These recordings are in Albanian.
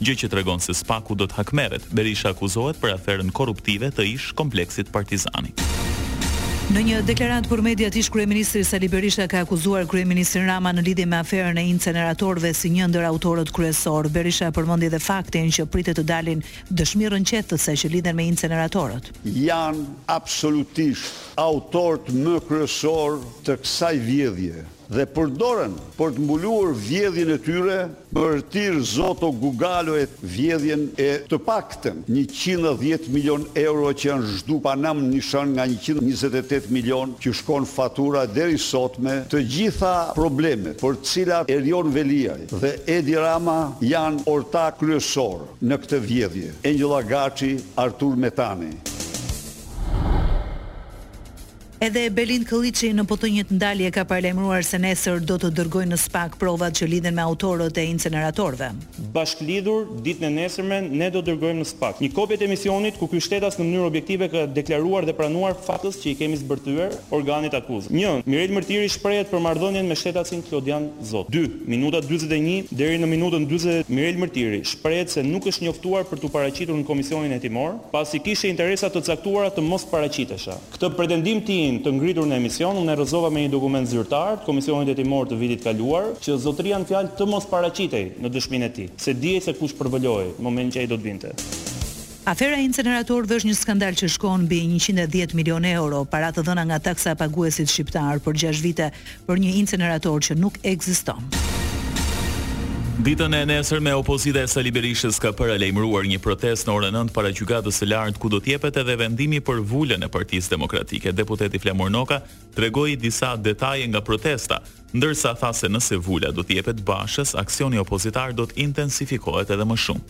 gjë që tregon se SPAK-u do të hakmerret, Berisha akuzohet për aferën korruptive të ish-kompleksit Partizani. Në një deklaratë për mediat ish-kryeministri Sali Berisha ka akuzuar kryeministrin Rama në lidhje me aferën e inceneratorëve si një ndër autorët kryesorë. Berisha përmendi edhe faktin që pritet të dalin dëshmi rrënqethëse që lidhen me inceneratorët. Janë absolutisht autorët më kryesorë të kësaj vjedhje. dhe përdoren për të mbuluar vjedhjen e tyre për Tir Zoto Gugallo e vjedhjen e të paktën njëqind e dhjetë milionë euro që janë zhdu pa nam nishan nga njëqind e njëzet e tetë milionë që shkon fatura deri sot me të gjitha problemet për të cilat Erion Veliaj dhe Edi Rama janë ortakë kryesorë në këtë vjedhje Engjëll Agaçi Artur Metani. Edhe Belind Këlliçi në po të njëjtën dalje ka paralajmëruar se nesër do të dërgojë në SPAK provat që lidhen me autorët e inceneratorëve. Bashkëlidhur, ditën e nesërme ne do të dërgojmë në SPAK një kopje të emisionit ku ky shtetas në mënyrë objektive ka deklaruar dhe pranuar faktet që i kemi zbërthyer organit të akuzës. Një, Mirel Mërtiri shprehet për marrëdhënien me shtetasin Klodian Zoto. Dy, minuta dyzet e një deri në minutën dyzet e Mirel Mërtiri shprehet se nuk është njoftuar për t'u paraqitur në Komisionin Hetimor, pasi kishte interesa të caktuara të mos paraqitesha. Këtë pretendim të tij të ngritur në emision unë e rrëzova me një dokument zyrtar të Komisionit Hetimor të vitit kaluar, që zotëria në fjalë të mos paraqitej në dëshminë e tij, se dihej se kush përvëlohej, në momentin që ai do të vinte. Afera e inceneratorëve është një skandal që shkon mbi njëqind e dhjetë milionë euro, para të dhëna nga taksapaguesit shqiptarë për gjashtë vite, për një incenerator që nuk ekziston. Ditën e nesërme opozita e Sali Berishës ka paralajmëruar një protestë në orën nëntë para Gjykatës së Lartë ku do të jepet edhe vendimi për vulën e Partisë Demokratike. Deputeti Flamur Noka tregoi disa detaje nga protesta, ndërsa tha se nëse vula do t'i jepet Bashës, aksioni opozitar do të intensifikohet edhe më shumë.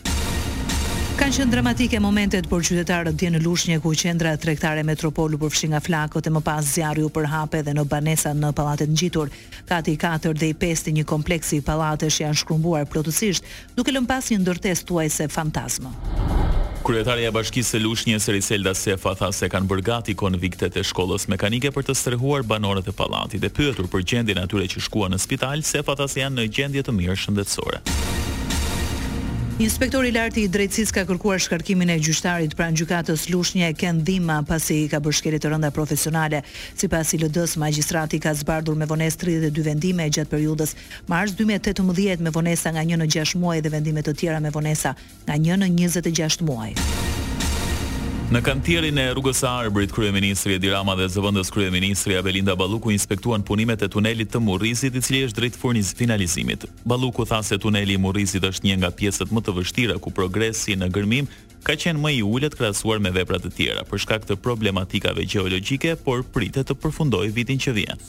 Kanë qenë dramatike momentet për qytetarët dje në Lushnje, ku qendra tregtare Metropol u përfshi nga flakët e më pas zjarri u përhap edhe në banesat në pallatet ngjitur. Kati i katërt dhe i pestë i një kompleksi pallatesh janë shkrumbuar plotësisht, duke lënë pas një ndërtesë thuajse fantazmë. Kryetarja e Bashkisë së Lushnjes, Eriselda Sefa tha se kanë bërë gati konviktet e shkollës mekanike për të strehuar banorët e pallatit. E pyetur për gjendjen e atyre që shkuan në spital, Sefa tha se janë në gjendje të mirë shëndetësore. Inspektori i Lartë i Drejtësisë ka kërkuar shkarkimin e gjyqtarit pranë gjykatës Lushnje, Ken Dhima, pasi ka bërë shkelje të rënda profesionale. Sipas ILD-së, magjistrati ka zbardhur me vonesë tridhjetë e dy vendime gjatë periudhës mars dy mijë e tetëmbëdhjetë me vonesa nga një në gjashtë muaj dhe vendime të tjera me vonesa nga një në njëzet e gjashtë muaj. Në kantierin e Rrugës së Arbrit, kryeministri Edi Rama dhe zëvendës kryeministrja Belinda Balluku inspektuan punimet e tunelit të Murrizit, i cili është drejt finalizimit. Balluku tha se tuneli i Murrizit është një nga pjesët më të vështira ku progresi në gërmim ka qenë më i ulët krahasuar me vepra të tjera për shkak të problematikave gjeologjike, por pritet të përfundojë vitin që vjen.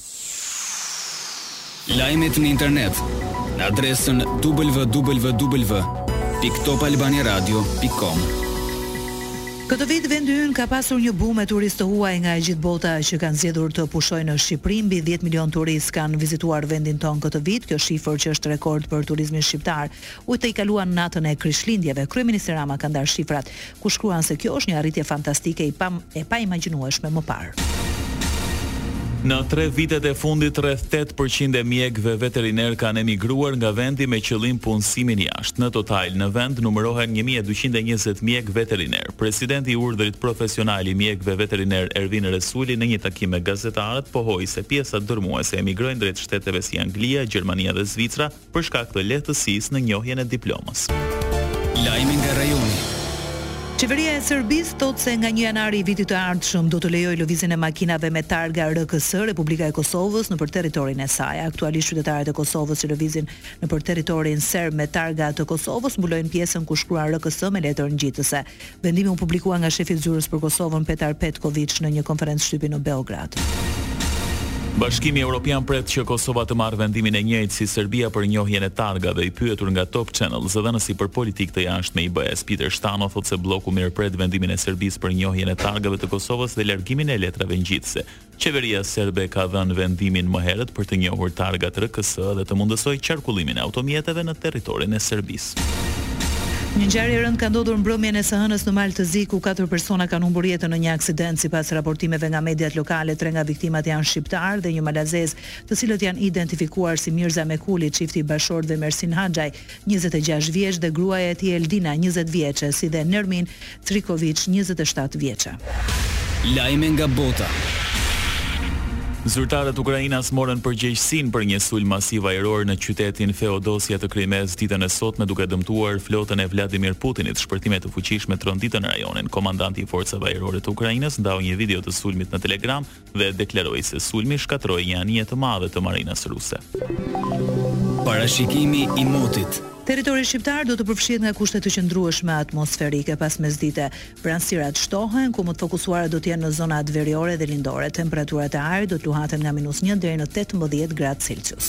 Lajmet në internet në adresën www.topalbaniaradio.com. Këtë vit vendi ynë ka pasur një bum me turistë të huaj nga e gjithë bota që kanë zgjedhur të pushojnë në Shqipëri, mbi dhjetë milionë turistë kanë vizituar vendin tonë këtë vit, kjo shifër që është rekord për turizmin shqiptar, u tejkalua natën e Krishtlindjeve. Kryeministri Rama ka ndarë shifrat, ku shkruan se kjo është një arritje fantastike e paimagjinueshme më parë. Në tre vitet e fundit rreth tetë për qind e mjekëve veterinerë kanë emigruar nga vendi me qëllim punësimin jashtë. Në total, në vend numërohen një mijë e dyqind e njëzet mjekë veterinerë. Presidenti i Urdhrit Profesional i Mjekëve Veterinerë Ervin Resuli në një takim me gazetarët pohoi se pjesa dërmuese emigrojnë drejt shteteve si Anglia, Gjermania dhe Zvicra, për shkak të lehtësisë në njohjen e diplomës. Lajme nga rajoni. Qeveria e Serbisë thotë se nga një janari i vitit të ardhshëm do të lejojë lëvizjen e makinave me targa RKS, Republika e Kosovës, nëpër territorin e saj. Aktualisht qytetarët e Kosovës që lëvizin nëpër territorin serb me targa të Kosovës mbulojnë pjesën ku shkruan RKS me letër ngjitëse. Vendimi u publikua nga shefi i Zyrës për Kosovën, Petar Petkoviq, në një konferencë shtypi në Beograd. Bashkimi Europian pret që Kosova të marrë vendimin e njëjtë si Serbia për njohjen e targave. I pyetur nga Top Channel, zëdhënësi për politikë të jashtme i BE-së, Peter Stano thotë se blloku mirëpret vendimin e Serbisë për njohjen e targave të Kosovës dhe largimin e letrave ngjitëse. Qeveria serbe ka dhënë vendimin më herët për të njohur targat RKS dhe të mundësojë qarkullimin e automjeteve në territorin e Serbisë. Një ngjarje e rëndë ka ndodhur mbrëmjen e së hënës në Mal të Zi, ku katër persona kanë humbur jetën në një aksident. Sipas raportimeve nga mediat lokale, tre nga viktimat janë shqiptarë dhe një malazez, të cilët janë identifikuar si Mirza Mekuli, çifti i bashkëshortëve Mersin Haxhaj, njëzet e gjashtë vjeç dhe gruaja e tij Eldina, njëzet vjeçe, si dhe Nermin, Trikoviç, njëzet e shtatë vjeçe. Lajme nga bota. Zyrtarët ukrainas morën përgjegjësinë për një sulm masiv ajror në qytetin Feodosia të Krimesë ditën e sotme duke dëmtuar flotën e Vladimir Putinit. Shpërthime të fuqishme tronditën rajonin. Komandanti i Forcave Ajrore të Ukrainës ndau një video të sulmit në Telegram dhe deklaroi se sulmi shkatërroi një anije të madhe të marinës ruse. Parashikimi i motit. Territori shqiptar do të përfshihet nga kushte të qëndrueshme atmosferike pas mesdite. Vranësirat shtohen, ku më të fokusuara do të jenë në zonat veriore dhe lindore. Temperaturat e ajrit do të luhaten nga minus një deri në tetëmbëdhjetë gradë Celsius.